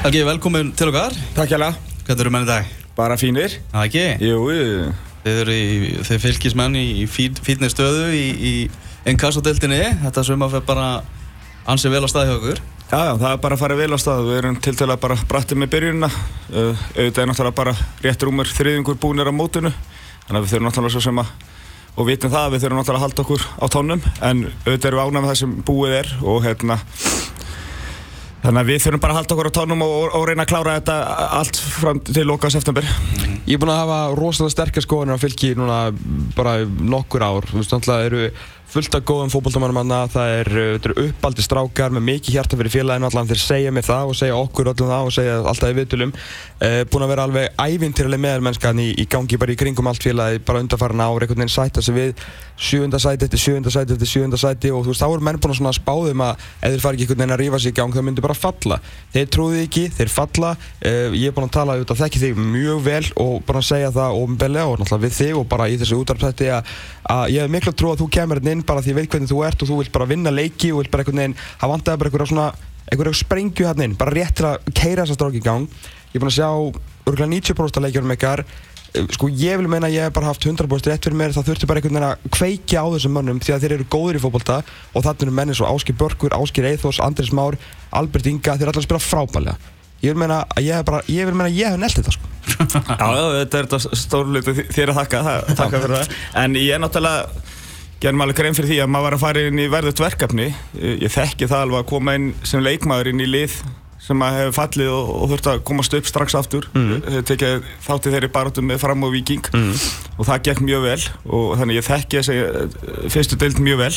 Helgi, velkomin til okkar. Takk hjá Hvernig eru menn í dag? Bara fínir. Það ekki? Jú, jú. Þið eru í, þið fylgismenn í, fítni stöðu í, í inkassodeltinni. Þetta suma fyrir bara ansið vel á staði hjá okkur. Já, já, það er bara að fara vel á stað. Við erum til dæla bara brattið með byrjunina. Uh, auðvitað er náttúrulega bara rétt rúmur þriðingur búinir á mótunu. Þannig að við þurfum náttúrulega svo sem að, og vitum það að við þurfum náttúrulega að halda okkur á tónum. En auðvitað erum við ánægð með það sem búið er og hérna, Þannig að við þurfum bara að halda okkur á tónum og, og reyna að klára þetta allt fram til loka september. Ég er búinn að hafa rosalega sterkar skoðanir á fylki núna bara nokkur ár. Þú veist, náttúrulega eru fullt af góðum fókbóltamannum aðna, það er, er uppaldi strákar með mikið hjarta fyrir félaginu allan. Þeir segja mig það og segja okkur öllum það og segja alltaf í viðtölum. Eh, búin að vera alveg ævintýraleg meðalmennskan í, í gangi bara í kringum allt félagi bara undarfæran ár, einhvern veginn sætta sig við sjúunda sæti eftir sjúunda sæti eftir sjúunda sæti og þú veist, þá eru menn búin að spáðum að ef þeir fari ekki einhvern veginn að rífa sig í gang það myndir bara falla. Þeir trúði ekki, þeir falla. Eh, ég er búin að tala um þetta þekki þig mjög vel og bara að segja það ofinbellega og náttúrulega við þig og bara í þessu útarpsætti að, að ég hef miklu trú að þú kemur hérna inn bara því ég veit hvernig þú ert og þú vilt bara vinna leiki og vilt bara einhvern veginn, það vantaði bara einhverja svona einhverja sprengju hérna inn, bara rétt til að keira þessa stráki í gang. Ég er búin að sjá örgulega 90% af leikjum ykkar. Sko ég vil meina að ég hef bara haft 100% rétt fyrir mér það þurfti bara einhvern veginn að kveikja á þessum mönnum því að þeir eru góður í fókbalta og þannig eru menni svo Áskir Börgur, Áskir Eithos, Andris Már Albert Inga, þeir er alltaf að spila frábælega ég vil meina að ég hef bara, ég vil meina að ég hef nelt þetta sko. Já, þetta er þetta stórlutu þér að þakka, þakka fyrir það. En ég er náttúrulega gerum alveg grein fyrir því að maður var að fara inn í verðut verkefni. Ég þekki það alveg að koma inn sem leikmaður inn í lið sem að hefur fallið og, og þurft að komast upp strax aftur. Mm. tekið þátti þeirri barátum með fram og viking mm. og það gekk mjög vel. Og þannig ég þekki þessi fyrstu deild mjög vel.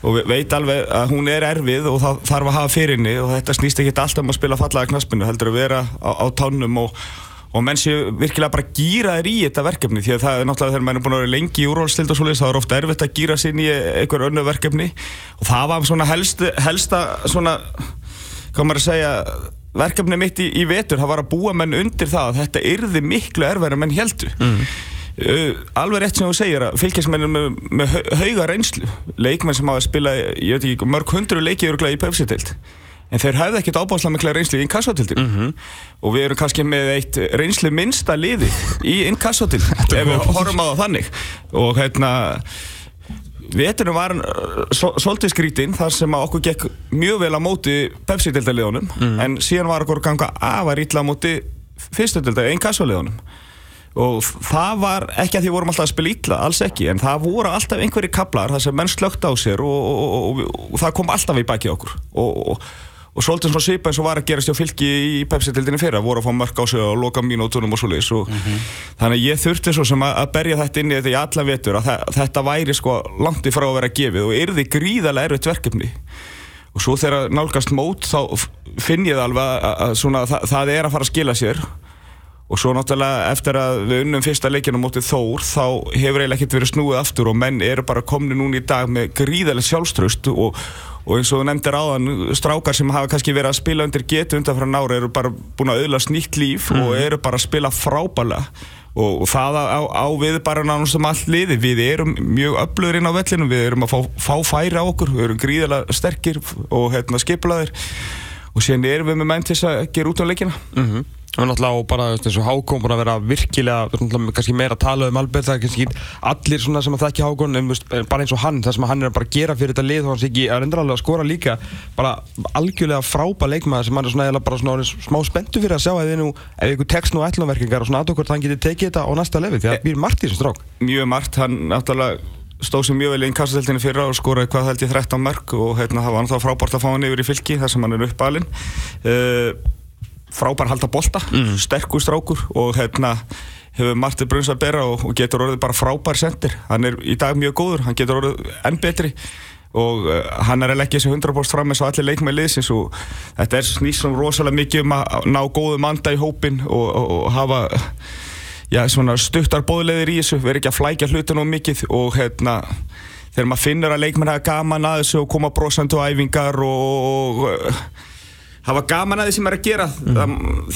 Og veit alveg að hún er erfið og það þarf að hafa fyrirni og þetta snýst ekki alltaf um að spila fallaða knaspinu heldur að vera á, á tánum og og menn séu virkilega bara gýra þér í þetta verkefni því að það er náttúrulega þegar menn er búin að vera lengi í úrvalstild og svolítið þá er ofta erfitt að gýra sér í einhver önnu verkefni. Og það var svona helst, helsta svona hvað maður að segja verkefni mitt í, í vetur, það var að búa menn undir það að þetta yrði miklu erfæri menn heldu mm. uh, alveg rétt sem þú segir að fylgjasmennir með, með hauga reynslu leikmenn sem hafa spilað, ég veit ekki, mörg hundru leikið í pefsitild en þeir hafði ekkert ábáslega mikla reynslu í inkassotildinu mm -hmm. og við erum kannski með eitt reynslu minnsta liði í inkassotildinu ef við horfum á það þannig. Og hérna Veturinn var uh, svolítið skrítinn þar sem okkur gekk mjög vel á móti Pepsi-deltaliðunum mm. en síðan var okkur ganga afar ítla á móti fyrstu-deltaliðunum, einn kassaliðunum og það var ekki að því vorum alltaf að spila ítla, alls ekki. En það voru alltaf einhverjir kablar þar sem menn slögt á sér og, og, og, og það kom alltaf í baki okkur. Og og svolítið svona svipa eins og var að gerast hjá fylki í Pepsi-tildinni fyrra, voru að fá mörg á sig og loka mínútonum og svo leiðis og mm -hmm. þannig að ég þurfti svo sem að berja þetta inn í þetta í alla vetur að þetta væri sko langt í frá að vera gefið og yrði gríðarlega erfitt verkefni. Og svo þegar nálgast mót þá finn ég alveg að, að svona, það, það er að fara að skila sér. Og svo náttúrulega eftir að við unnum fyrsta leikinu mótið Þór þá hefur eiginlega ekkert verið snúið aftur og menn eru bara komni núni í dag með gríðarlega sjálfströst og og eins og þú nefndir áðan strákar sem hafa kannski verið að spila undir getu undan frá nára eru bara búin að auðla sníkt líf mm. og mhm. eru bara að spila frábæla og, það á, á við bara náttúrulega um all liði við erum mjög öflugur inn á vellinu við erum að fá, fá færi á okkur við erum gríðilega sterkir og hérna, skiplaðir og síðan erum við með menn til að gera út á leikina mm -hmm. Er náttúrulega bara eins og Hákon búin að vera virkilega kannski meira að tala um Albert það er kannski allir svona sem að þekki Hákon en bara eins og hann, það sem hann er bara að gera fyrir þetta lið og hann sé ekki að reynda alveg að skora líka bara algjörlega frábæð leikmaður sem hann er svona bara svona smá spenntu fyrir að sjá ef ykkur text nú ætlumverkingar og svona aðtökkort hann getur tekið þetta á næsta lefi því að það býr margt í þessum strák Stóð sér mjög vel í inkassadeltinu fyrra og skoraði hvað held ég 13 mörg og hérna, það var náttúrulega frábært að fá hann yfir í fylki þar sem hann er uppalinn uh, frábær halda bolta, mm. sterkur strákur og hérna hefur Marti Bruns að bera og, og getur orðið bara frábær sendir, hann er í dag mjög góður hann getur orðið enn betri og uh, hann er að leggja þessi 100% fram eins og allir leikmæði liðsins og þetta er snýst svona rosalega mikið um að ná góðu manda í hópin og, og, og hafa já, svona stuttar bóðleðir í þessu, verið ekki að flækja hlutin og mikið og hérna þegar maður finnur að leikmæði hafa gaman að þessu og koma brosandu æfingar og hafa gaman að því sem er að gera mm.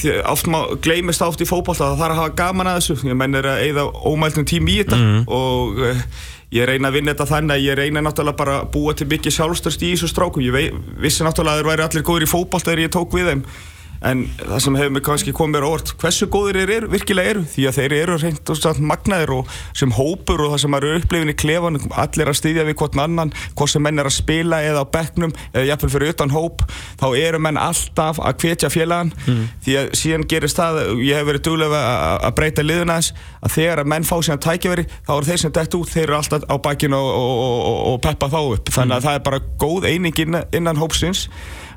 það, oft má gleymist oft í fókból það þarf að hafa gaman að þessu ég menn er að eigða ómæltum tím í þetta mm. og uh, ég reyna að vinna þetta þannig að ég reyna náttúrulega bara að búa til mikið sjálfstörst í þessu strákum ég vei, vissi náttúrulega að þeir væri allir góður í fókból þegar ég tók við þeim en það sem hefur mig kannski komið mér á orð hversu góðir þeir eru, virkilega eru því að þeir eru reynd og satt magnaðir og sem hópur og það sem eru upplifin í klefan allir að styðja við hvort annan hvort sem menn er að spila eða á bekknum eða jafnvel fyrir utan hóp þá eru menn alltaf að kvetja félagan mm. því að síðan gerist það ég hef verið duglega að breyta liðuna þess að þegar að menn fá síðan tækjaveri þá eru þeir sem dætt út, þeir eru alltaf á bakkinu og, og, og, og peppa þá upp þannig að mm. það er bara góð eining innan, innan hópsins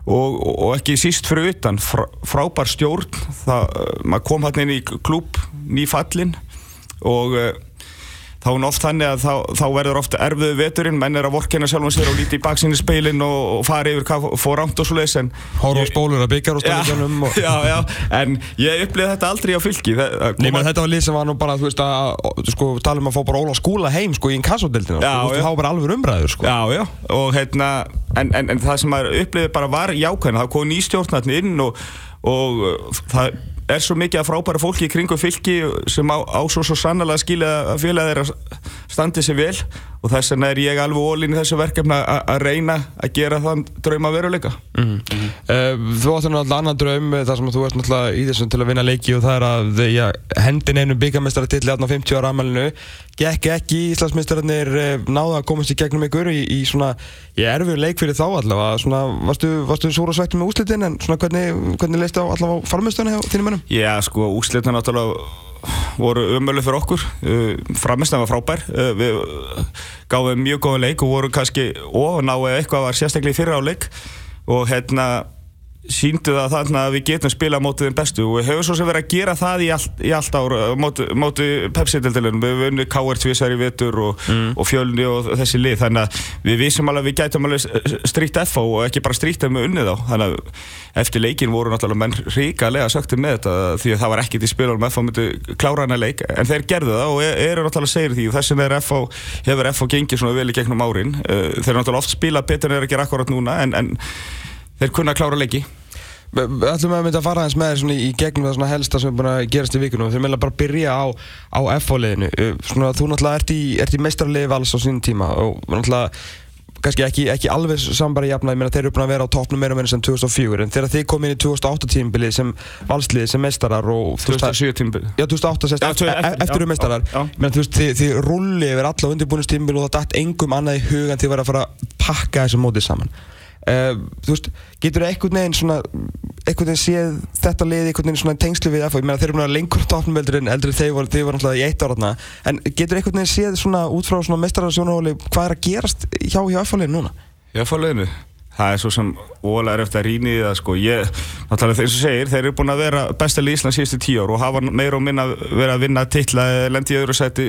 og, og ekki síst fyrir utan frá, frábær stjórn. Það, maður kom hann inn í klúp nýfallin og þá er oft þannig að þá, þá verður ofta erfiðu veturinn, menn er að vorkina sjálf og sér og líti í baksinni speilin og, og fara yfir hvað fór rámt og svo leiðis Hóru og spólur að byggja og stafnum og... Já, já, en ég upplýði þetta aldrei á fylki Nei, menn þetta var lið sem var nú bara, þú veist að sko, tala um að fá bara óla skúla heim sko í inkassodildinu, þú veist, þá var bara alveg umræður sko. Já, já, og hérna en, en, en það sem maður upplýði bara var jákvæðin, það kom nýstjórnarnir inn og, og það er svo mikið að frábæra fólki í kringu fylki sem á, á svo, svo sannlega skilja að félagið er að standi sér vel og þess vegna er ég alveg ólinn í þessu verkefna að reyna að gera þann drauma veruleika mm -hmm. mm -hmm. uh, Þú áttu náttúrulega annan draum þar sem þú ert náttúrulega í þessum til að vinna leiki og það er að ja, hendin einu byggamestaratill á 50 ára amalinu gekk ekki Íslandsmeistararnir uh, náða að komast í gegnum ykkur í, í svona erfur leik fyrir þá allavega svona, varstu, varstu súra sveitt með úslitin en svona hvernig, hvernig leist það allavega á farmestunni þínum mennum? Já sko úslitin náttúrulega voru umölu fyrir okkur. Uh, framistæðan var frábær. Uh, við gáðum mjög góða leik og voru kannski ofan á eitthvað var sérstaklega í fyrra á leik. Og hérna síndu það þarna að við getum spila mótið þeim bestu og við höfum svo sem verið að gera það í allt, í allt ár mótið móti Pepsi-deltilunum, við höfum vunnið K.R. tvísar í vettur og, mm. og fjölni og þessi lið, þannig að við vissum alveg að við gætum alveg stríkt FH og ekki bara stríkt þeim með unnið á, þannig að eftir leikin voru náttúrulega menn ríkalega söktið með þetta því að það var ekkit í spilunum. FH myndi klára hana leik, en þeir gerðu það og e- eru náttúrulega segir því. Og þess vegna hefur FH gengið svona vel í gegnum árin, þeir náttúrulega oft spila betur en að gera akkurat núna en, en þeir kunna klára leiki Við ætlum að mynda að fara aðeins með þér í gegnum það helsta sem er búin að gerast í vikunum þeir meðal bara að byrja á, á FH-liðinu þú náttúrulega ert í, í meistarlið vals á sínum tíma og náttúrulega kannski ekki, ekki alveg sambari jafna ég meina þeir eru búin að vera á toppnum meira meira sem 2004 en þegar þið kom inn í 2008 tímbili sem valslið sem meistarar og 2007 tímbili já 2008 sérst, ja, e- eftir, eftir um meistarar. þú veist þið, þið rulli yfir alla undirbúinustímbili og það dætt engum annað í hugan til að vera að fara að pakka þessu mótið saman Uh, þú veist, getur það einhvern veginn svona, einhvern veginn séð þetta lið einhvern veginn svona tengslu við FH, ég meina þeir eru mjög lengur tóknumveldur en eldri þeir voru, þeir voru náttúrulega í eitt ára þarna, en getur einhvern veginn séð svona út frá svona mestararasjónuhóli hvað er að gerast hjá hjá FH-liðinu núna? Hjá FH-liðinu? Það er svo sem óalega er eftir að rýna í það sko. ég, náttúrulega eins og segir, þeir eru búin að vera bestal í Ísland síðustu tíu ár og hafa meira og minna verið að vinna tilla lendi í öðru seti,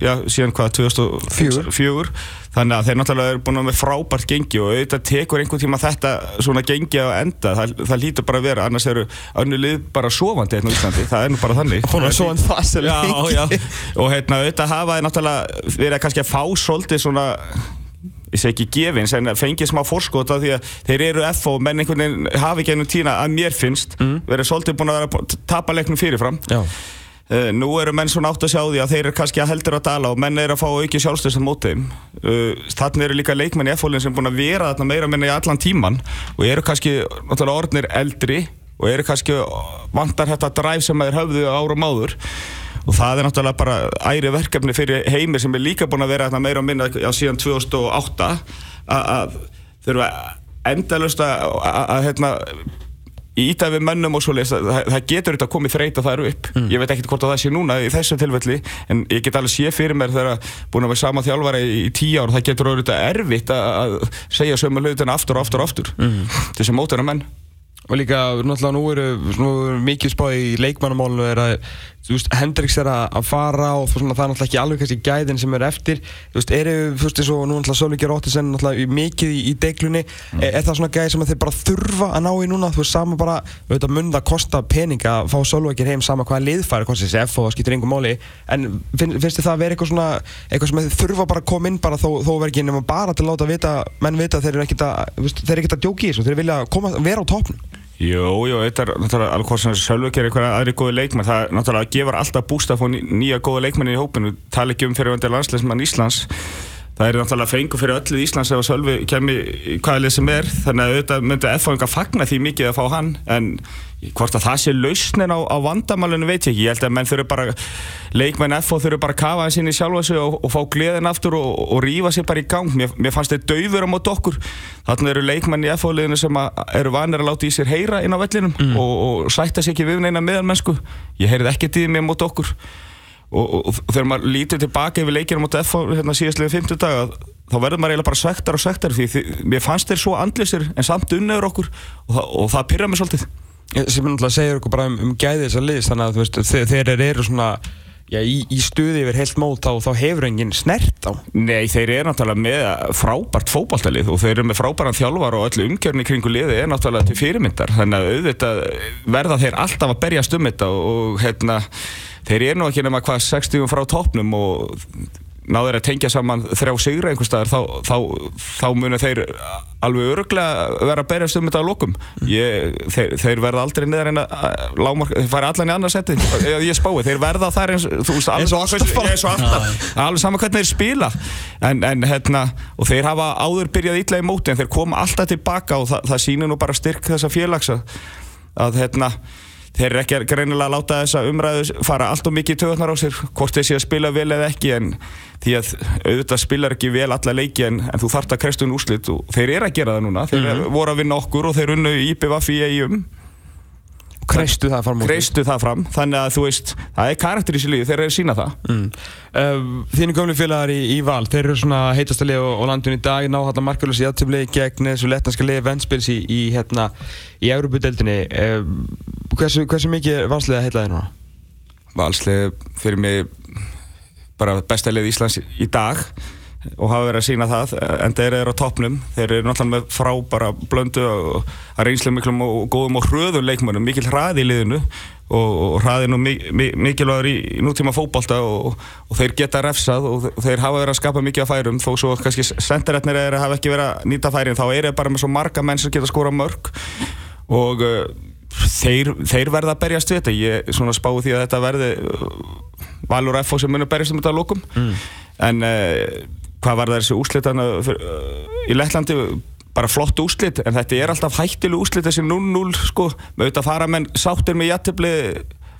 já, síðan hvað 2004, þannig að þeir náttúrulega eru búin að vera frábært gengi og auðvitað tekur einhvern tíma þetta svona gengi að enda, það, það lítur bara að vera annars eru önnu lið bara sofandi hérna í Íslandi, það er nú bara þannig. Hún er sofand fast og hérna auðvitað hafa þeir náttúrulega verið kannski að fá svolítið svona ég segi ekki gefins en fengið smá fórskota því að þeir eru FO menn einhvern veginn hafi ekki ennum tína að mér finnst mm. verið svolítið búin að vera tapa leiknum fyrirfram. Uh, nú eru menn svona átt að sjá því að þeir eru kannski að heldur að dala og menn eru að fá auki sjálfstöðsum mótið uh, þannig eru líka leikmenn í FO-linn sem er búin að vera þarna meira menn í allan tíman og eru kannski orðnir eldri og eru kannski vantar þetta dræf sem þeir höfðu ára máður og það er náttúrulega bara æri verkefni fyrir heimir sem er líka búin að vera meira á minna á síðan 2008 að þurfa endalust að hérna íta við mönnum og svoleiðis það, það getur þetta að koma í þreita þar upp mm. ég veit ekkert hvort að það sé núna í þessum tilfelli en ég get alveg sé fyrir mér þegar búin að vera sama þjálfara í, tíu ár það getur orðið erfitt að segja sömu hlutina aftur og aftur og aftur mm. þessi mótur af menn og líka náttúrulega nú eru, nú eru mikið spáð í leikmannamálinu er að veist, Hendriks er að fara og svona, það er náttúrulega ekki alveg kannski gæðin sem er eftir. Þú veist, eru, þú veist, eins og nú náttúrulega Sölvíkja Róttisen náttúrulega mikið í, í deglunni mm. er, er það svona gæði sem þeir bara þurfa að ná í núna, þú veist, sama bara auðvitað mun það kosta pening að fá Sölvíkjir heim sama hvaða liðfæri, kostið þessi F og það skýtur einhver máli, en finn, finnst þið það að vera eitthvað svona, eitthvað sem þeir þurfa bara að koma inn bara þó, þó verður ekki nema bara til að láta vita, menn vita þeir eru ekkert að, ekkert að djóki í þessu, þeir vilja koma, vera á toppnum Jú, jú, þetta er náttúrulega alveg hvort sem Sölvökk er eitthvað aðri góði leikmenn. Það náttúrulega gefur alltaf búst að fá nýja góða leikmenn í hópinu. Tala ekki um fyrirvendir landsleismann Íslands það er náttúrulega fengu fyrir öllu í Íslands ef að Sölvi kemur í hvaða lið sem er. Þannig að auðvitað myndi FH enga fagna því mikið að fá hann. En hvort að það sé lausnin á, á vandamálunum veit ég ekki. Ég held að menn þurfu bara leikmenn FH þurfu bara að kafa inn í sjálfa sig og, og fá gleðin aftur og, og rífa sér bara í gang. Mér, mér fannst þetta dauður á mót okkur. Þannig eru leikmenn í FH-liðinu sem að, eru vanir að láta í sér heyra inn á vellinum mm. og, og sætta sér ekki við neina meðalmennsku. Ég heyrið ekki tíð mér mót okkur og þegar maður lítur tilbaka yfir leikinu mót FH hérna síðastlega 50 daga þá verður maður eiginlega bara svektar og svektar því, því mér fannst þeir svo andlisir en samt unnaður okkur og það, og það pyrra mér svolítið. Sem náttúrulega segir okkur bara um, um gæði þessar liðs þannig að veist, þeir eru svona já, í, í stuði yfir heilt mót þá, þá hefur enginn snert á. Nei, þeir eru náttúrulega með frábært fókbaltalið og þeir eru með frábæran þjálfar og öllu umgjörni kringu liði er náttúrulega til fyrirmyndar. Þannig að auðvitað verða þeir alltaf að berjast um þetta og hérna, þeir eru nú ekki nema hvað 60 frá toppnum og náður að tengja saman þrjá sigra einhver staðar þá, þá, þá munir þeir alveg öruglega vera að berjast um þetta á lokum. Ég, þeir, þeir verða aldrei niður en að lámarka, þeir fara allan í annars seti ég spái, þeir verða þar eins, veist, eins og alltaf. alveg saman hvernig þeir spila. En, en hérna, og þeir hafa áður byrjað ítla í móti en þeir koma alltaf tilbaka og það, það sýnir nú bara styrk þessa félagsa að hérna þeir eru ekki greinilega að láta þessa umræðu fara allt og mikið í töðunar á sér hvort þeir sé að spila vel eða ekki en því að auðvitað spilar ekki vel alla leiki en, en þú þart að krestu um úslit og þeir eru að gera það núna, þeir mm -hmm. voru að vinna okkur og þeir unnu í IPVF í eigum Kreistu það fram Kreistu það fram, þannig að þú veist það er karakter í sér lífi, þeir eru sína það mm. uh, Þínu gömlu félagar í, í val þeir eru svona heitast að liða á landun í dag náhalda markjörlösi játtöfli gegn þessu lettanska liði Ventspils í, í hérna í Európa-deldinni uh, hversu, hversu mikið valslega heitlaði núna? Valslega fyrir mig bara besta lið Íslands í dag og hafa verið að sína það en þeir eru á toppnum þeir eru náttúrulega með frábara blöndu og að reynslega miklum og góðum og hröðum leikmennum, mikil hraði í liðinu og, og hraði nú mikilvægur í, í nútíma fókbalta og, og þeir geta refsað og þeir hafa verið að skapa mikið af færum þó svo kannski sendirætnir er að hafa ekki verið að nýta færin þá er það bara með svo marga menn sem geta skóra mörg og uh, þeir, þeir verða að berjast við þetta ég svona spái því að þetta verði uh, Valur F.O. sem munir berjast um þetta lókum mm. en uh, hvað var þessi úslitan uh, í Lettlandi? Bara flott úslit en þetta er alltaf hættileg úslit þessi 0-0 sko. Með auðvitað fara menn sáttir með jættibli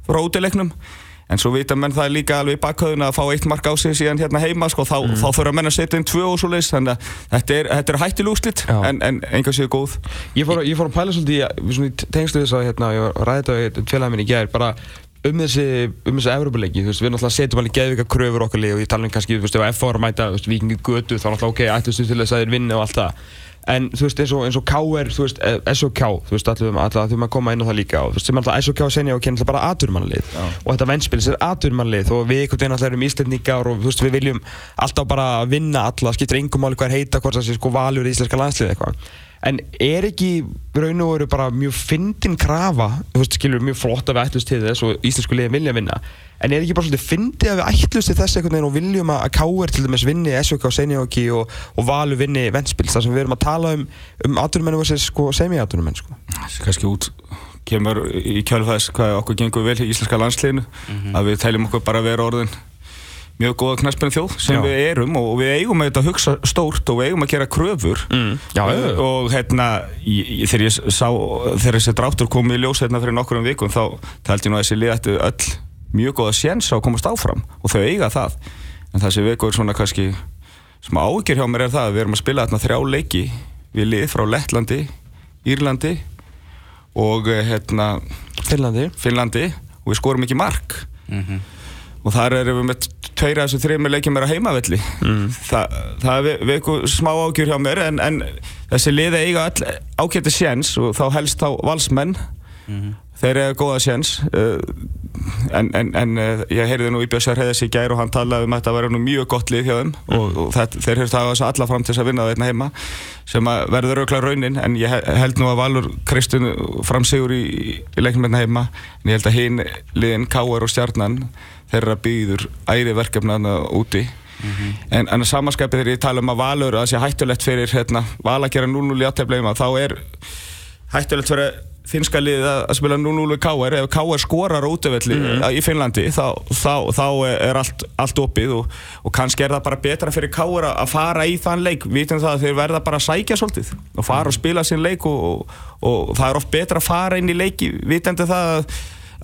frá útilegnum en svo vita menn það líka alveg í bakhauðun að fá eitt mark á sig síðan hérna heima sko. Þá, mm. þá menn að setja inn tvö og svo leiðis þannig að þetta er, þetta er hættileg úslit en, en enga séu góð. Ég fór, ég fór að pæla svolítið í tengstu þess að hérna, ég ræði þetta við félagin minn í gerð bara um þessi, um þessi Evropalegi, þú veist, við náttúrulega setjum alveg geðvika kröfur okkar lið og ég tala um kannski, þú veist, ef að FH var að mæta, þú veist, vikingi götu, þá náttúrulega ok, ætlustu til þess að þeir vinna og allt það. En þú veist, eins og, eins og KR, þú veist, SOK, þú veist, alltaf þurfum að koma inn á það líka og þú veist, sem alltaf SOK senja og kennir alltaf bara aturmannlið og þetta vennspilis er aturmannlið og við einhvern veginn alltaf erum íslendingar og þú veist, við viljum alltaf bara vinna alla, skiptir engum máli hvað er heita, hvort það sé sko valur í íslenska landslið eitthvað en er ekki raun og veru bara mjög fyndin krafa þú veist, skilur, mjög flott að við ætlust til þess og íslensku liðin vilja vinna en er ekki bara svolítið fyndið að við ætlust til þess einhvern veginn og viljum að K.R. til dæmis vinni SOK og Senióki og, og Valu vinni Ventspils þar sem við erum að tala um, um aturmennu versus sko, semi-aturmenn sko. Kanski út kemur í kjálfæðis hvað okkur gengur vel í íslenska landsliðinu mm -hmm. að við tæljum okkur bara vera orðin mjög góða knæspilin þjóð sem já. við erum og við eigum að hugsa stórt og við eigum að gera kröfur mm. já, og hérna ég, þegar ég sá þegar þessi dráttur kom í ljós hérna fyrir nokkur um vikun þá ég nú að þessi lið ættu öll mjög góða séns á að komast áfram og þau eiga það en þessi viku er svona kannski sem ágjör hjá mér er það að við erum að spila þarna þrjá leiki við lið frá Lettlandi, Írlandi og eh, hérna Finnlandi, Finnlandi og við skorum ekki mark mm -hmm. Og þar erum við með tveira þessu þrejum leikjum er á heimavelli mm. Þa, það er eitthvað smá ágjur hjá mér en, en þessi liði eiga ákveðið séns og þá helst þá valsmenn mm. Þeir eiga góða séns uh, en, en, en uh, ég heyrði nú í Björnsar Heiðars í gær og hann talaði um að þetta verður nú mjög gott lið hjá þeim mm. og, og það, þeir höfðu það alla fram til þess að vinna það einna heima sem verður aukla raunin en ég held nú að Valur Kristun framsigur í, í leiknum einna heima en ég held að hinn liðin Káar og Stjarnan þeirra býður æri verkefnaðna úti mm -hmm. en, en samanskapið þegar ég tala um að valur að það sé hættulegt fyrir hérna, val að gera 0-0 í aðtefleima þá er hættulegt fyrir finnska liðið að spila 0-0 við KR ef KR skorar útöfelli í Finnlandi þá, þá, þá er allt, allt opið og, og kannski er það bara betra fyrir KR að fara í þann leik. Vitum það að þeir verða bara að sækja svolítið og fara og spila sinn leik og, og, og það er oft betra að fara inn í leiki. Vitandi það að,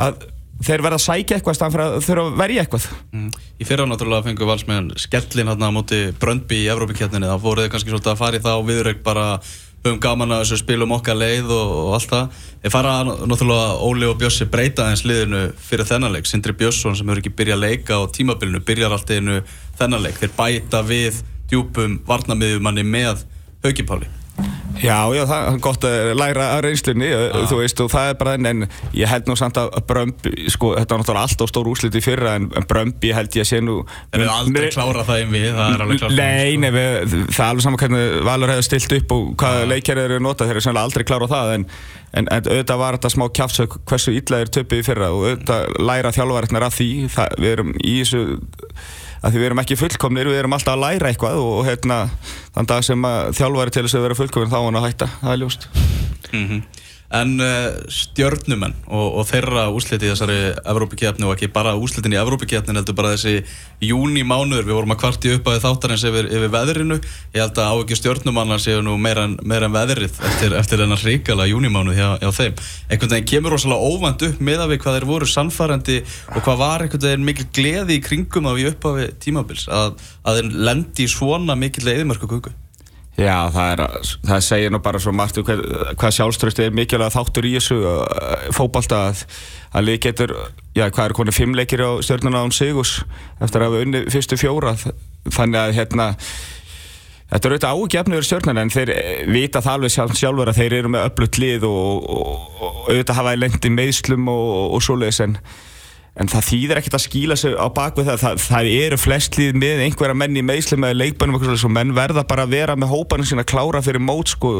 að þeir verða að sækja eitthvað stann fyrir að þurfa að verja eitthvað. Mm. Í fyrra náttúrulega fengu valsmenn skellin hérna á móti Bröndby í Evrópikjarninni þá fóruð þið kannski svolítið að fara í það og viðrögg bara höfum gaman að þessu spilum okkar leið og, og allt það. Þeir fara náttúrulega Óli og Bjössi breyta eins liðinu fyrir þennan leik. Sindri Björnsson sem hefur ekki byrjað að leika á tímabilinu byrjar allt einu þennan leik. Þeir bæta við djúpum varnamiðjumanni með Haukipáli Já, já, það er gott að læra að reynslunni, þú veist, og það er bara en, en ég held nú samt að Brömbi, sko, þetta var náttúrulega alltaf stór úrslit í fyrra, en, en Brömbi held ég að sé nú... En við aldrei klára það einvið, það er alveg klárt Nei, nei, við, það er alveg saman hvernig Valur hefur stilt upp og hvað ja. leikjæri eru notað, þeir eru sannlega aldrei klára það, en, en, en auðvitað var þetta smá kjafsök hversu illa er töpið í fyrra og auðvitað læra þjálfvarnar af því, það, við erum í þessu að því við erum ekki fullkomnir, við erum alltaf að læra eitthvað og hérna þann dag sem þjálfari til þess að vera fullkomnir þá er hann að hætta, það er ljóst. Mm En uh, stjörnumenn og, og þeirra úsliti í þessari Evrópikefni og ekki bara úslitin í Evrópikefni heldur bara þessi júni mánuður við vorum að kvarti upp að þáttarins yfir, yfir veðrinu. Ég held að á ekki stjörnumannar séu nú meira en, meira en veðrið eftir, eftir þennan ríkala júni mánuð hjá, hjá þeim. Einhvern veginn kemur rosalega óvænt upp með að við hvað þeir voru sannfærandi og hvað var einhvern veginn mikil gleði í kringum af í upphafi tímabils að, að þeir lendi svona mikil eðimörku kuku Já, það, er, það segir nú bara svo margt um hvað, hvað sjálfströsti er mikilvæg þáttur í þessu fókbalta að, að lið getur, já, hvað er konið fimm leikir á stjórnuna án Sigus eftir að hafa unni fyrstu fjóra þannig að hérna þetta er auðvitað ágefniður stjórnuna en þeir vita það alveg sjálf, sjálfur að þeir eru með öllut lið og, og, og auðvitað hafa lendi meðslum og, og svoleiðis en en það þýðir ekkert að skýla sig á bakvið það. það það eru flestlið með einhverja menn í meðslum eða leikbænum og menn verða bara að vera með hópanum sína klára fyrir mót sko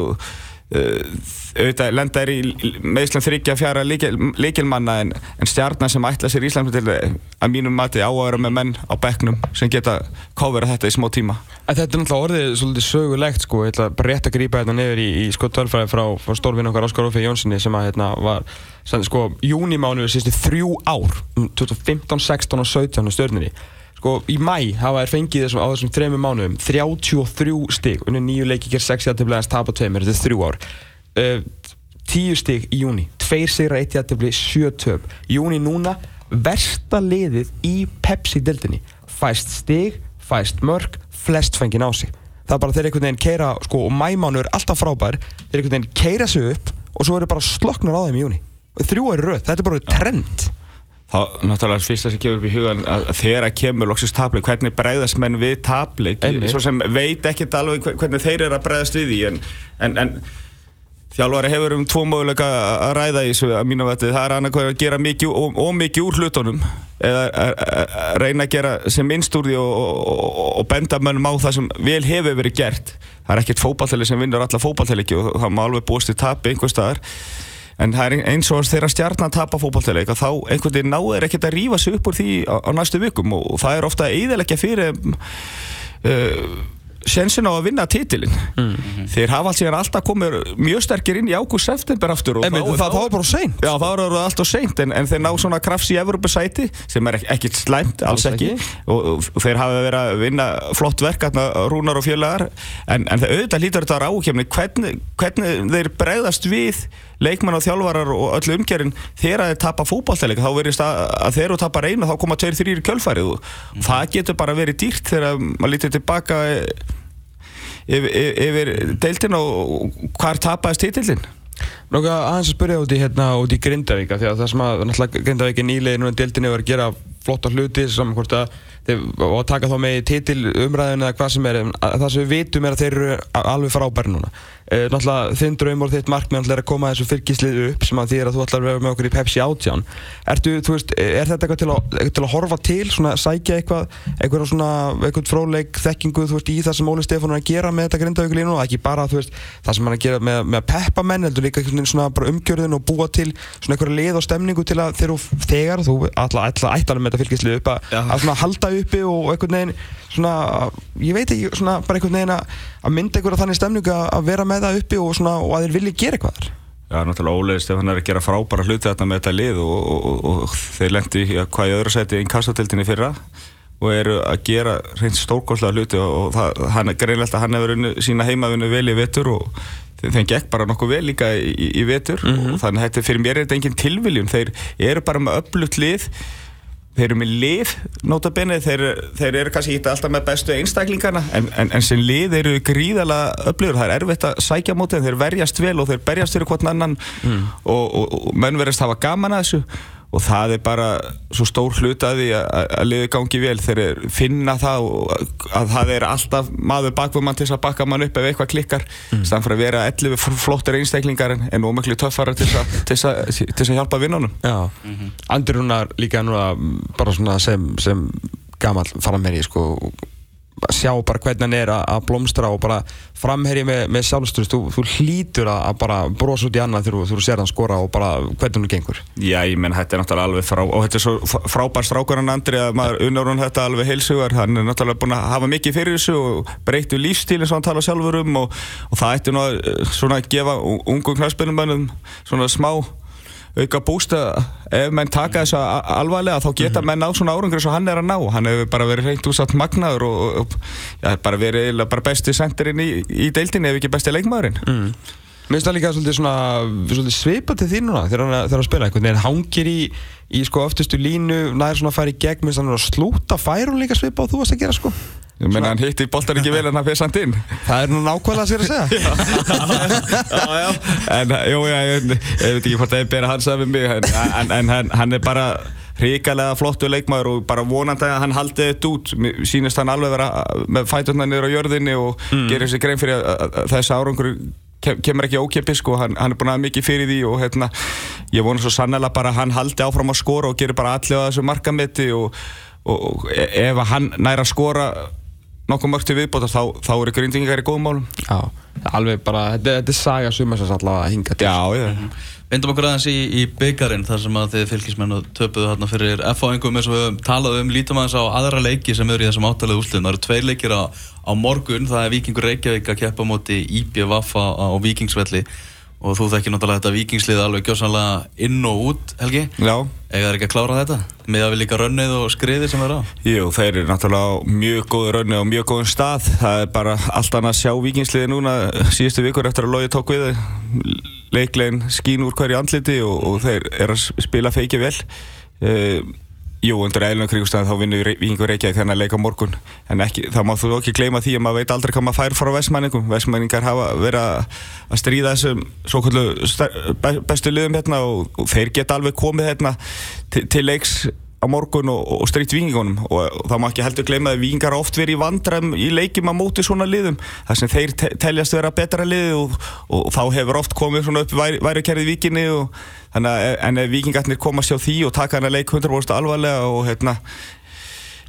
auðvitað lenda er í meðslum þryggja fjara leikilmanna en, en stjarnar sem ætla sér Íslands til að mínum mati á að vera með menn á bekknum sem geta kofera þetta í smá tíma. En þetta er náttúrulega orðið svolítið sögulegt sko, ég ætla bara rétt að grípa þetta nefnir í, í sko tölfræði frá, frá stórvinn okkar Óskar Ófið Jónssoni sem að hérna var sko júnimánuður síðustu þrjú ár 2015, 16 og 17 stjórnir í sko í mæ hafa þær fengið þessum, á þessum þrejum mánuðum 33 stig unni nýju leiki ger 6 jættibli aðeins tap á tveimur, þetta er þrjú ár. Uh, 10 stig í júni 2 sigra 1 jættibli, 7 töp. Júni núna, versta liðið í Pepsi-dildinni fæst stig, fæst mörg flest fengið á sig. Það er bara þeir einhvern veginn keira sko, og mæmánu er alltaf frábær. Þeir einhvern veginn keira sig upp og svo eru bara sloknar á þeim í júni þrjú eru röð, þetta er bara trend þá náttúrulega fyrsta sem kemur upp í hugan að þegar að kemur loksist tabli hvernig bregðast menn við tabli? Svo sem veit ekkert alveg hvernig þeir eru að bregðast við því en, en, en þjálfari hefur um tvo möguleika að ræða í þessu að mínu veti það er annað að gera mikið og, og mikið úr hlutunum eða að reyna að gera sem minnst úr því og, og, og benda mönnum á það sem vel hefur verið gert. Það er ekkert fókbaltæli sem vinnur alla fókbaltæli og það má alveg búast í tapi einhver staðar en það er eins og þegar stjarnan tapar fókbaltæleik þá einhvern veginn náður ekkert að rífa sig upp úr því á, á næstu vikum og það er ofta eiðilegja fyrir uh, sensin á að vinna titilinn mm -hmm. þeir hafa allt síðan alltaf komið mjög sterkir inn í ágúst-september aftur en það, það var bara seint já það var alltaf seint en, en þeir ná svona krafts í Evropasæti sem er ekkert slæmt, alls ekki, ekki. Og, og, og þeir hafa verið að vinna flott verk rúnar og fjölaðar en, en það auðvitað lítur þetta á rákjæmni hvernig, hvernig þeir bregðast við leikmenn og þjálfarar og öllu umgerinn þegar þeir tapar fókbaltæleika þá verður það að þeir eru tapar einu þá koma tveir þrýri kjölfarið og mm. það getur bara verið dýrt þegar maður lítur tilbaka yfir, yfir deildin og hvar tapaðist títillin? Náttúrulega aðeins að spyrja út í, hérna, út í Grindavík því að það sem að náttúrulega Grindavík er nýlega núna deildinni var að gera flotta hluti saman hvort að og að taka þá með titil umræðin eða hvað sem er það sem við vitum er að þeir eru alveg frábæri núna e, náttúrulega þinn draumor þitt markmið er að koma þessu fyrkislið upp sem að því er að þú ætlar að vera með okkur í Pepsi átján. Ertu, veist, er þetta eitthvað til að, til að horfa til svona, sækja eitthvað eitthvað, svona, eitthvað fróðleik þekkingu veist, í það sem Óli Stefán er að gera með þetta grindaugulínu og ekki bara veist, það sem hann er að gera með, með peppamenn heldur líka umgjörðin og búa til eitthvað lið og stemningu til að þegar þú ætlar með þetta fylgislið upp að, að halda uppi og veginn svona, ég veit ekki, svona bara einhvern veginn að mynda einhverja þannig stemningu að vera með það uppi og, svona, og að þeir vilja gera eitthvað þar Já, náttúrulega Óleið Stefán er að gera frábæra hluti þarna með þetta lið og, og, og, og þeir lendi í hvað í öðru seti einn kassatiltinni fyrra og eru að gera reynd stórkostlega hluti og það, hann er greinlegt að hann hefur sína heimavinnu vel í vetur og þeim gekk bara nokkuð vel líka í, í, vetur mm -hmm. og þannig að þetta fyrir mér er þetta engin tilviljun, þeir eru bara með öflugt lið þeir eru með lið notabene, þeir, þeir eru kannski ekki alltaf með bestu einstaklingarna en, en, en sem lið eru gríðalega öflugur, það er erfitt að sækja mótið þeir verjast vel og þeir berjast fyrir hvern annan. Mm. og, og, og menn verðast hafa gaman að þessu og það er bara svo stór hlut að því að liði gangi vel þeir finna það að það er alltaf maður bakfumann til þess að bakka mann upp ef eitthvað klikkar mm. fyrir að vera 11 flottir einstaklingar en ómögli töffara til þess að hjálpa vinnunum mm -hmm. Andur Rúnar líka núna bara sem, sem gammal framherri sko sjá bara hvernig hann er að blómstra og bara framherja með, með sjálfstöðust þú, þú hlýtur að bara brosa út í annað þegar þú sér hann skora og bara hvernig hann gengur. Já, ég menn, þetta er náttúrulega alveg frá og þetta er svo frábær strákur hann Andri að maður unnur hann þetta alveg heilsugar. Hann er náttúrulega búin að hafa mikið fyrir þessu og breyttu lífstílinn sem hann tala sjálfur um og, og það ætti nú að svona að gefa ungum knæspilumönnum svona smá auka bústa ef menn taka þess að alvarlega þá geta mhm. menn á svona árangur sem hann er að ná hann hefur bara verið reynd úrsatt magnaður og, og ja, bara verið bara besti sendirinn í, í deildinni ef ekki besti leikmaðurinn mm. Mér finnst það líka svolítið, svona, svolítið svipa til því núna þegar hann, hann spila einhvern veginn hangir í, í sko öftustu línu nær svona að færa í gegn mér finnst hann að slúta færun líka svipa og þú varst að gera sko Ég meina hann hitti boltar ekki vel en hann fyrir samt inn. Það er nú nákvæmlega að sér að segja. Já, já. En, jú, já, ég, ég veit ekki hvort það er bera hans af mig en, en, en hann, hann er bara hrikalega flottu leikmaður og bara vonandi að hann haldi þetta út. Sínist hann alveg vera með fæturna niður á jörðinni og mm. gerir sér grein fyrir að þessi árangur kemur ekki ókipis sko, hann, hann er búin að mikið fyrir því og hérna, ég vona svo sannlega bara að hann haldi áfram að skora og gerir bara allir á þessu markametti og, og ef hann næra skora nokkuð mörgt til viðbóta þá, þá eru grindingar í góðum málum. Já, alveg bara, þetta, þetta er saga sumasins allavega að hinga til. Já, já. -hmm. Vindum okkur aðeins í, í byggjarinn þar sem að þið fylgismennu töpuðu hérna fyrir F-áingum eins og við talaðum um. Lítum aðeins á aðra leiki sem eru í þessum átalegu úrsluðum það eru tveir leikir á, á morgun. Það er Vikingur Reykjavík að keppa moti IBVF á, á Vikingsvelli og þú þekkir náttúrulega þetta vikingslið alveg gjóðsannlega inn og út, Helgi. Já. Eða er ekki að klára þetta? Með að við líka rönnið og skriðið sem það er á? Jú, þeir eru náttúrulega á mjög góðu rönnið og mjög góðum stað. Það er bara allt annað að sjá vikingsliði núna síðustu vikur eftir að logi tók við. Leiklegin skín úr hverju andliti og, og þeir eru að spila feikið vel. Uh, Jú, undir eilunum kringstæðan þá vinnur Víkingur Reykjavík þennan leika morgun. En ekki, þá má þú ekki gleyma því að maður veit aldrei hvað maður fær frá vestmæningum vestmæningar hafa verið að stríða þessum svo kallu bestu liðum hérna og, og þeir geta alveg komið hérna til, til leiks á morgun og, og stríkt vikingunum og, og þá má ekki heldur gleyma að vikingar oft verið í vandræm í leikjum að móti svona liðum þar sem þeir te teljast vera betra lið og, þá hefur oft komið svona upp væri, væri þannig að en vikingarnir koma sér á því og taka hana leik 100% alvarlega og hérna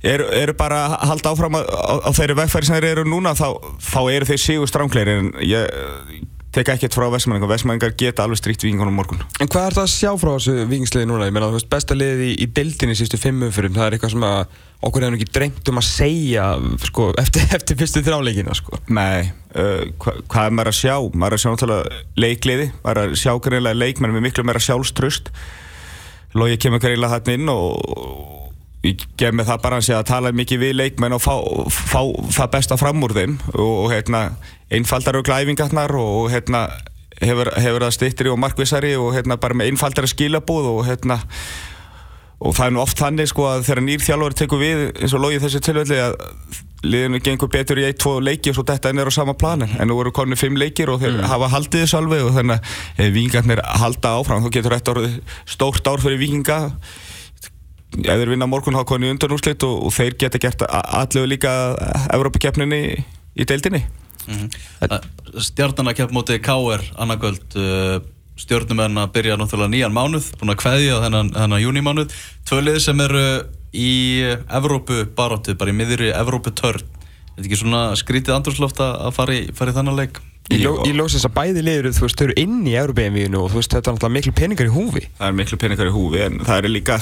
eru er bara að halda áfram á, á, á þeirri vegfæri sem þeir eru núna þá, þá eru þeir sígu strángleiri en ég teka ekkert frá Vestmæningar, Vestmæningar geta alveg stríkt vikingunum morgun. En hvað er það að sjá frá þessu vikingsliði núna? Ég meina, þú veist, besta liði í, í deildinni sístu fimmu fyrir, það er eitthvað sem að okkur hefur ekki dreymt um að segja sko, eftir, eftir fyrstu þráleikina, sko. Nei, uh, hva, hvað er maður að sjá? Maður er að sjá náttúrulega leikliði, maður er að sjá greinlega leikmenn með miklu meira sjálfströst. Lógi kemur greinlega þarna inn og ég gef mig það bara að tala mikið við leikmenn og fá, fá það besta fram úr þeim og, og hérna, einfaldar og glæfingarnar og hérna, hefur, hefur það stittri og markvissari og hérna, bara með einfaldara skilabúð og, hérna, og það er nú oft þannig sko, að þegar nýr þjálfur tekur við eins og logið þessi tilvelli að liðinu gengur betur í 1-2 leiki og svo þetta er á sama planin en nú eru konið 5 leikir og þeir mm. hafa haldið þessu alveg og þannig að vikingarnir halda áfram þá getur þetta stórt ár fyrir vikinga ef þeir vinna morgun hafa konið undan úrslit og, og þeir geta gert allavega líka Európa-keppninni í deildinni. Mm -hmm. Stjarnan að kepp móti K.R. annarkvöld uh, stjórnumenn að byrja náttúrulega nýjan mánuð búin að kveðja þennan, þennan júnimánuð tvölið sem eru í Evrópu baróttu, bara í miðri Evrópu törn þetta er ekki svona skrítið andurslóft að fara í, fara í þannan leik? Í, ló, í lósins að bæði liður, þú veist, þau eru inn í Európa-envíðinu og þú veist, þetta er náttúrulega miklu peningar í húfi. Það er miklu peningar í húfi en það er líka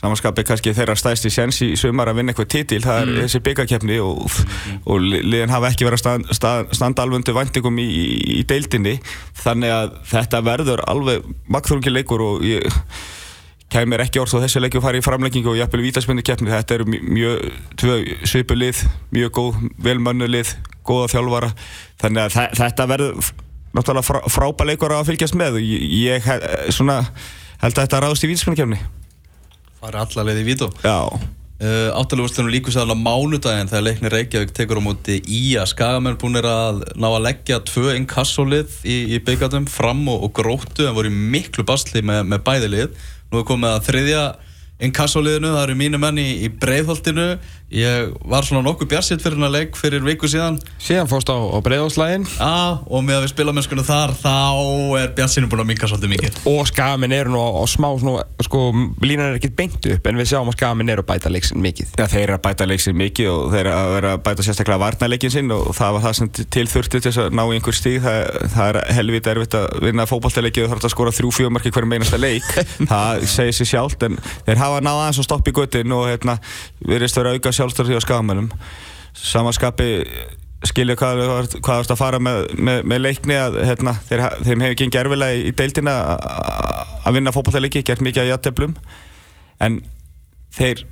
samanskapið kannski þeirra stæsti séns í sumar að vinna eitthvað titil, það er þessi byggakefni og, og liðin hafa ekki verið að stand, stand, standa alveg undir væntingum í, í, í deildinni. Þannig að þetta verður alveg magþrungi leikur og ég kemur ekki orð svo þessi leikju fari í framleggingu og jafnvel vítaspinnu keppni, þetta eru mjög svipu lið, mjög góð velmönnu lið, góða þjálfara. Þannig að þa þetta verður náttúrulega frá, frábæð leikur að fylgjast með og ég, ég svona, held að þetta ráðst í vítaspinnu keppni Það er alla leið í vító Já Uh, Áttalegurslunum líku sæðan á mánudaginn þegar leiknir Reykjavík tekur á móti í að Skagamenn búin er að ná að leggja tvö inkassolið í, í byggjatum fram og, og gróttu en voru miklu basli með, með bæðilið. Nú er komið að þriðja inkassoliðinu, það eru mínu menn í, í breiðholtinu. Ég var svona nokkuð bjarsitt fyrir hennar leik fyrir viku síðan. Síðan fórst á, á breiðholslægin. Já, og með að við spila mennskunum þar, þá er bjartsinu búin að minka svolítið mikið. Og Skagamenn eru nú á smá, svona, sko, línan er ekkert beint upp, en við sjáum að Skagamenn eru að bæta leiksin mikið. Já, þeir eru að bæta leiksin mikið og þeir eru að bæta sérstaklega varnarleikin sinn og það var það sem til þurfti til að ná einhver stíð. Það, það er helvita erfitt að vinna fókbaltaleiki og þarf að skora þrjú hafa náða aðeins að stoppa í göttin og hérna, við stöður að auka sjálfstörði á skagamennum. Samanskapi skilja hvað þú ert að fara með, með, með leikni að hérna, þeir, þeim hefur gengið erfilega í deildina að vinna fókbaltaleiki, gert mikið að jætteblum en þeir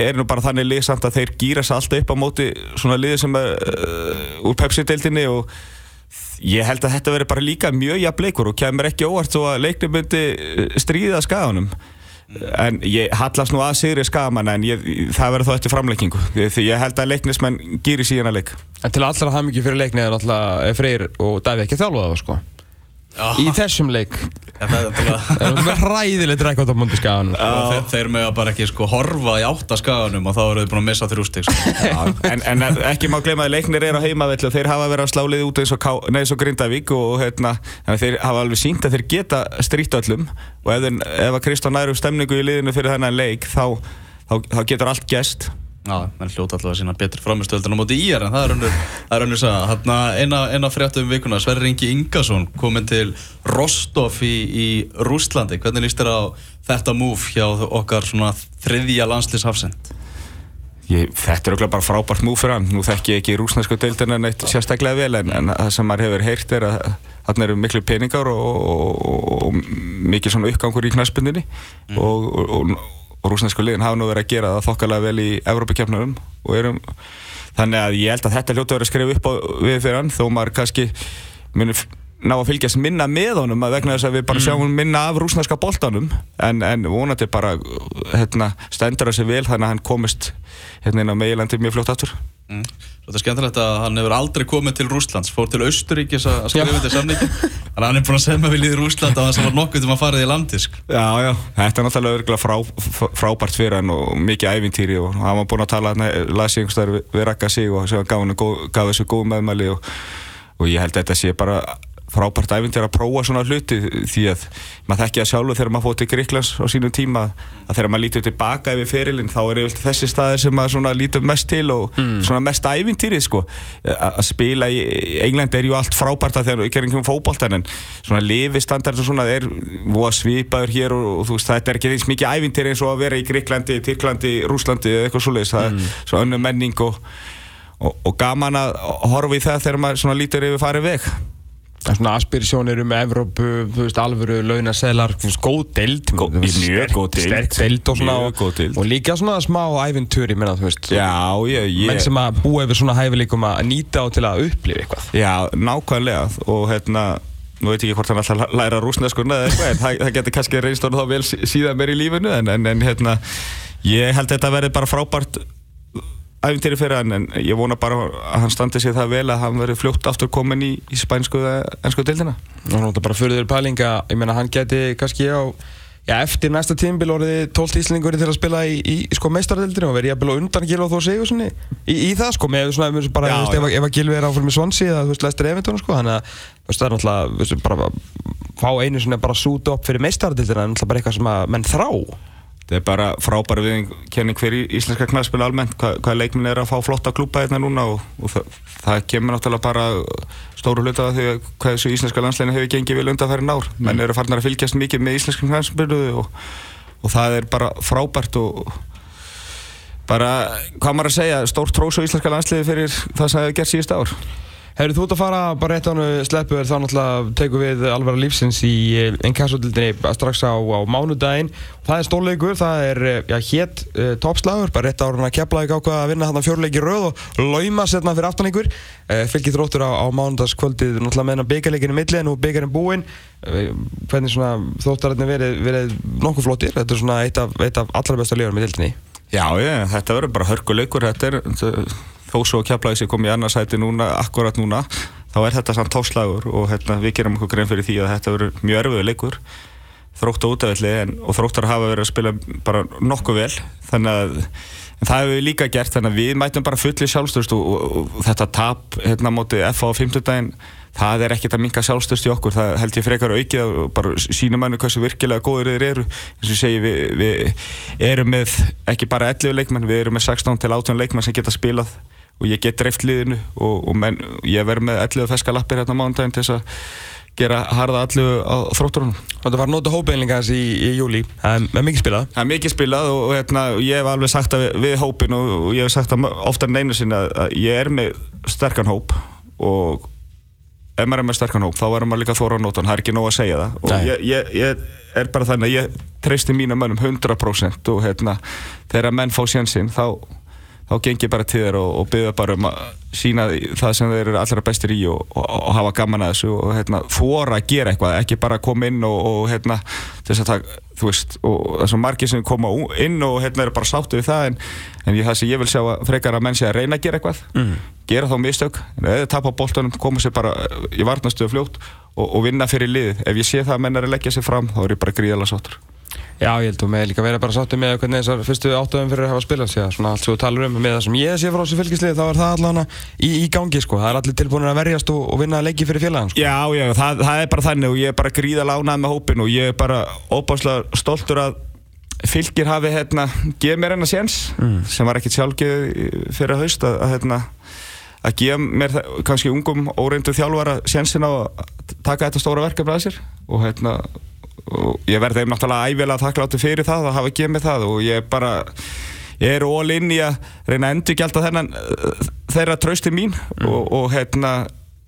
er nú bara þannig lið samt að þeir gýra sér alltaf upp á móti svona liði sem er uh, úr Pepsi-deildinni og ég held að þetta veri bara líka mjög jafn leikur og kemur ekki óvart svo að leikni myndi stríða skaganum en ég hallast nú að Sigri Skagamann en ég, það verður þá eftir framleikingu því ég held að leiknismenn gýri síðan að leik En til allra mikið fyrir leikni er alltaf Freyr og Daví ekki þjálfaða sko. Í þessum leik. Það er með hræðilegt rekord á múndi skaganum þeir, þeir með að bara ekki sko horfa í átta skaganum og þá eru þau búin að missa þrjústík sko. en, en ekki má glema að leiknir er á heimavelli og þeir hafa verið að slálið út eins og, og Grindavík og hérna, þeir hafa alveg sínt að þeir geta strýtt öllum. Og ef, ef að Kristján næru stemningu í liðinu fyrir þennan leik þá, þá, þá getur allt gest Já, menn hljóta alltaf að sína betur framistöldun á móti í er en það er er önnur saga. Hanna eina, fréttum vikuna, Sverri Ingi Ingarsson komin til Rostov í, í Rústlandi. Hvernig líst þér á þetta múf hjá okkar svona þriðja landslýshafsend? Þetta er okkur bara frábært múf fyrir hann. Nú þekk ég ekki rúsnesku deildina neitt sérstaklega vel en, en það sem maður hefur heyrt er að þarna eru miklu peningar og, og, og, og mikið svona uppgangur í knaspundinni mm. og og rúsnesku liðin hafa nú verið að gera það þokkalega vel í Evrópakefnum og erum þannig að ég held að þetta hljóta verið að skrifa upp á við fyrir hann þó maður kannski munir ná að fylgjast minna með honum að vegna þess að við bara mm. sjáum minna af rúsneska boltanum. En, en vonandi bara hérna, stendur sér vel þannig að hann komist hérna inn á meilandi mjög fljótt aftur. Mm. Þetta er skemmtilegt að hann hefur aldrei komið til Rúslands fór til Austuríkis að skrifa þetta samningi þannig að hann er búin að semja vilja í Rúsland að það sem var nokkuð til að fara í landisk Já, já, þetta er náttúrulega örgulega frá, frábært fyrir hann og mikið ævintýri og hann var búin að tala Raka sig og gaf þessu góð meðmæli og, og ég held að þetta sé bara frábært æfindir að prófa svona hluti því að maður þekkja sjálfur þegar maður fótt til Gríklands á sínum tíma að þegar maður lítur tilbaka yfir ferilinn þá er yfir þessi staðir sem maður lítur mest til og mm. svona mest æfintýrið sko að spila í Englandi er ju allt frábært að þegar við gerum einhverjum fókbóltan en svona lifistandard og svona er svipaður hér og, og þú veist þetta er ekki eins mikið æfintýri eins og að vera í Gríklandi, Tyrklandi, Rúslandi eða eitthvað svoleiðis það mm. er svona önnu menning og, og, og gaman að horfa í það þegar maður lítur yfir farið veg Svona aspirisjónir um Evrópu, þú veist, alvöru, launaselar, góð deild, Gó, mjög góð deild, sterk deild og svona, og, og líka svona smá ævintúri, menna, þú veist, já, ég, ég, menn sem að búa yfir svona hæfileikum að nýta á til að upplifa eitthvað. Já, nákvæmlega, og hérna, nú veit ég ekki hvort hann alltaf læra rúsneskurna eða eitthvað, en það, það getur kannski reynst orðið þá vel síðan mér í lífinu, en, en, en hérna, ég held að þetta verði bara frábært æfintýri fyrir hann en ég vona bara að hann standi sig það vel að hann veri fljótt aftur komin í, í spænsku eða ennsku deildina. Nú er þetta bara fyrir þér pælinga. Ég meina hann geti kannski á já, eftir næsta tímbil orðið 12 íslningur til að spila í, í, í sko meistardeildinu og verið jafnvel undan Gilva þó segjur svona í það sko. Með svona bara já, veist, ef, ef að Gilvi er áfram með Svansi eða þú veist Lester Everton sko þannig að það er náttúrulega bara fá einu svona bara sút upp fyrir meistardeildina en náttúrulega bara eitthvað sem að menn þrá Það er bara frábæri viðkenning fyrir íslenska knæðspil almennt, hvað, hvað leikminn er að fá flotta klúpa hérna núna og, og það, það kemur náttúrulega bara stóru hluta af því að hvað þessu íslenska landsleginn hefur gengið vel undan þærri nár. Mm. Menn eru farnar að fylgjast mikið með íslenska knæðspilu og, og það er bara frábært og bara, hvað maður að segja, stórt trós á íslenska landsliði fyrir það sem hefur gert síðust ár. Hefur þú ert að fara bara rétt á hannu sleppur þá náttúrulega tekum við alveg lífsins í ennkastotildinni strax á, á mánudaginn. Það er stórleikur, það er já, hétt uh, toppslagur, bara rétt á hann að kepla ekki ákvað að vinna hann fjórleiki rauð og lauma setna fyrir aftan ykkur. Uh, Fylgir þróttur á, á mánudagskvöldið náttúrulega meðan byggjarleikinu milli en nú byggjarinn búinn. Uh, hvernig svona þóttararnir verið, verið nokkuð flottir, þetta er svona eitt af, eitt af allra besta liðurum í dildinni. Já, ég, þetta verður bara hörkuleikur, þetta er, þó svo keflaði sér komið í annarsæti núna, akkurat núna, þá er þetta samt tóslagur og hérna, við gerum okkur grein fyrir því að þetta verður mjög erfiðu leikur, þrótt og útæðvelli og þróttar hafa verið að spila bara nokkuð vel, þannig að það hefur við líka gert, þannig að við mætum bara fulli sjálfstöðust og, og, og þetta tap hérna mótið FA á 50 daginn, það er ekkert að minka sjálfstöðst í okkur, það held ég frekar aukið og bara sínum manni hversu virkilega góður þeir eru. Eins og segi við, við erum með ekki bara 11 leikmenn, við erum með 16 til 18 leikmenn sem geta spilað og ég get dreift liðinu og, og menn, ég verð með 11 feska lappir hérna mánudaginn til þess að gera harða allu á þrótturunum. Þetta var nota hópeinlingas í, í júli, það er mikið spilað. Það er mikið spilað og, og hérna, ég hef alveg sagt það við, við hópin og, og ég hef sagt það oftar en einu sinni að, að ég er með sterkan hóp og ef maður er með sterkan hóp þá verður maður líka þóra á nótan, það er ekki nóg að segja það og ég, ég, ég er bara þannig að ég treysti mínu mönnum 100% og hérna, þegar menn fá sjansinn þá þá geng ég bara til þér og, og byggja bara um að sína það sem þeir eru allra bestir í og, og, og hafa gaman að þessu og hérna, þóra að gera eitthvað, ekki bara koma inn og hérna, þess að það, þú veist, og það er svo margir sem koma inn og hérna eru bara sáttu við það en, en ég, það sem ég vil sjá að frekar að menn sé að reyna að gera eitthvað, mm. gera þá mistök, eða tapa bóltanum, koma sér bara í varnastuðu fljótt og vinna fyrir liðið. Ef ég sé það að menn er að leggja sér fram, þá er ég bara gríðala sáttur. Já, ég held að með líka vera bara sáttu með hvernig þessar fyrstu áttöðum fyrir að hafa spilað sér svona allt sem þú talar um með það sem ég sé frá þessu fylgislið þá er það allavega í, í gangi sko það er allir tilbúin að verjast og, og vinna að leggja fyrir félagann sko. Já, já, það, það er bara þannig og ég er bara gríða lánað með hópin og ég er bara óbáslega stoltur að fylgir hafi hérna, geð mér hennar séns mm. sem var ekkert sjálfgeð fyrir að haust að, að hérna að gefa mér kannski ungum óreindu þjálfara sénsin á að taka þetta stóra verkefni að sér og hérna og ég verði þeim náttúrulega æfilega þakkláttu fyrir það að hafa gefið mig það og ég bara ég er all in í að reyna að endur gælta þennan þeirra trösti mín mm. og, og hérna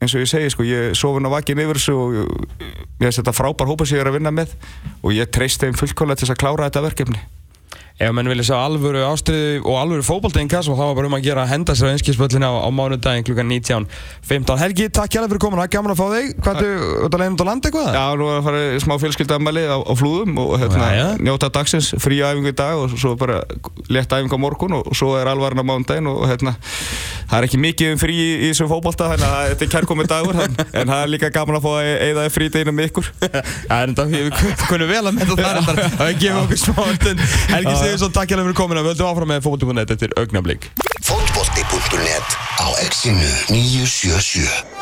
eins og ég segi sko ég sofin á vakinn yfir þessu og ég veist þetta frábær hópa sem ég er að vinna með og ég treyst þeim fullkóla til að klára þetta verkefni Ef mann vilja sjá alvöru ástriði og alvöru fókbalteinkas og þá var bara um að gera að henda sér á einskipspöllina á, á mánudagin kl. 19.15 Helgi, takk hjálpa fyrir komin, það er gaman að fá þig. Hvað er þetta leiðin út á landa eitthvað? Já, nú er það að fara smá fjölskyldamæli á, á flúðum og hérna, ja, ja. njóta dagsins, frí æfingu í dag og svo bara létt æfingu á morgun og svo er alvarinn á mánudagin og hérna það er ekki mikið um frí í, í þessu fókbalta þannig að þetta er kærkomið dagur en það er líka gaman að fá að eigða fríteginu með ykkur. Já, en það, við Sigurðsson, takk hjá fyrir komin að völdum áfram með fótbolti.net eftir augnablík Fótbolti.net á exinu 977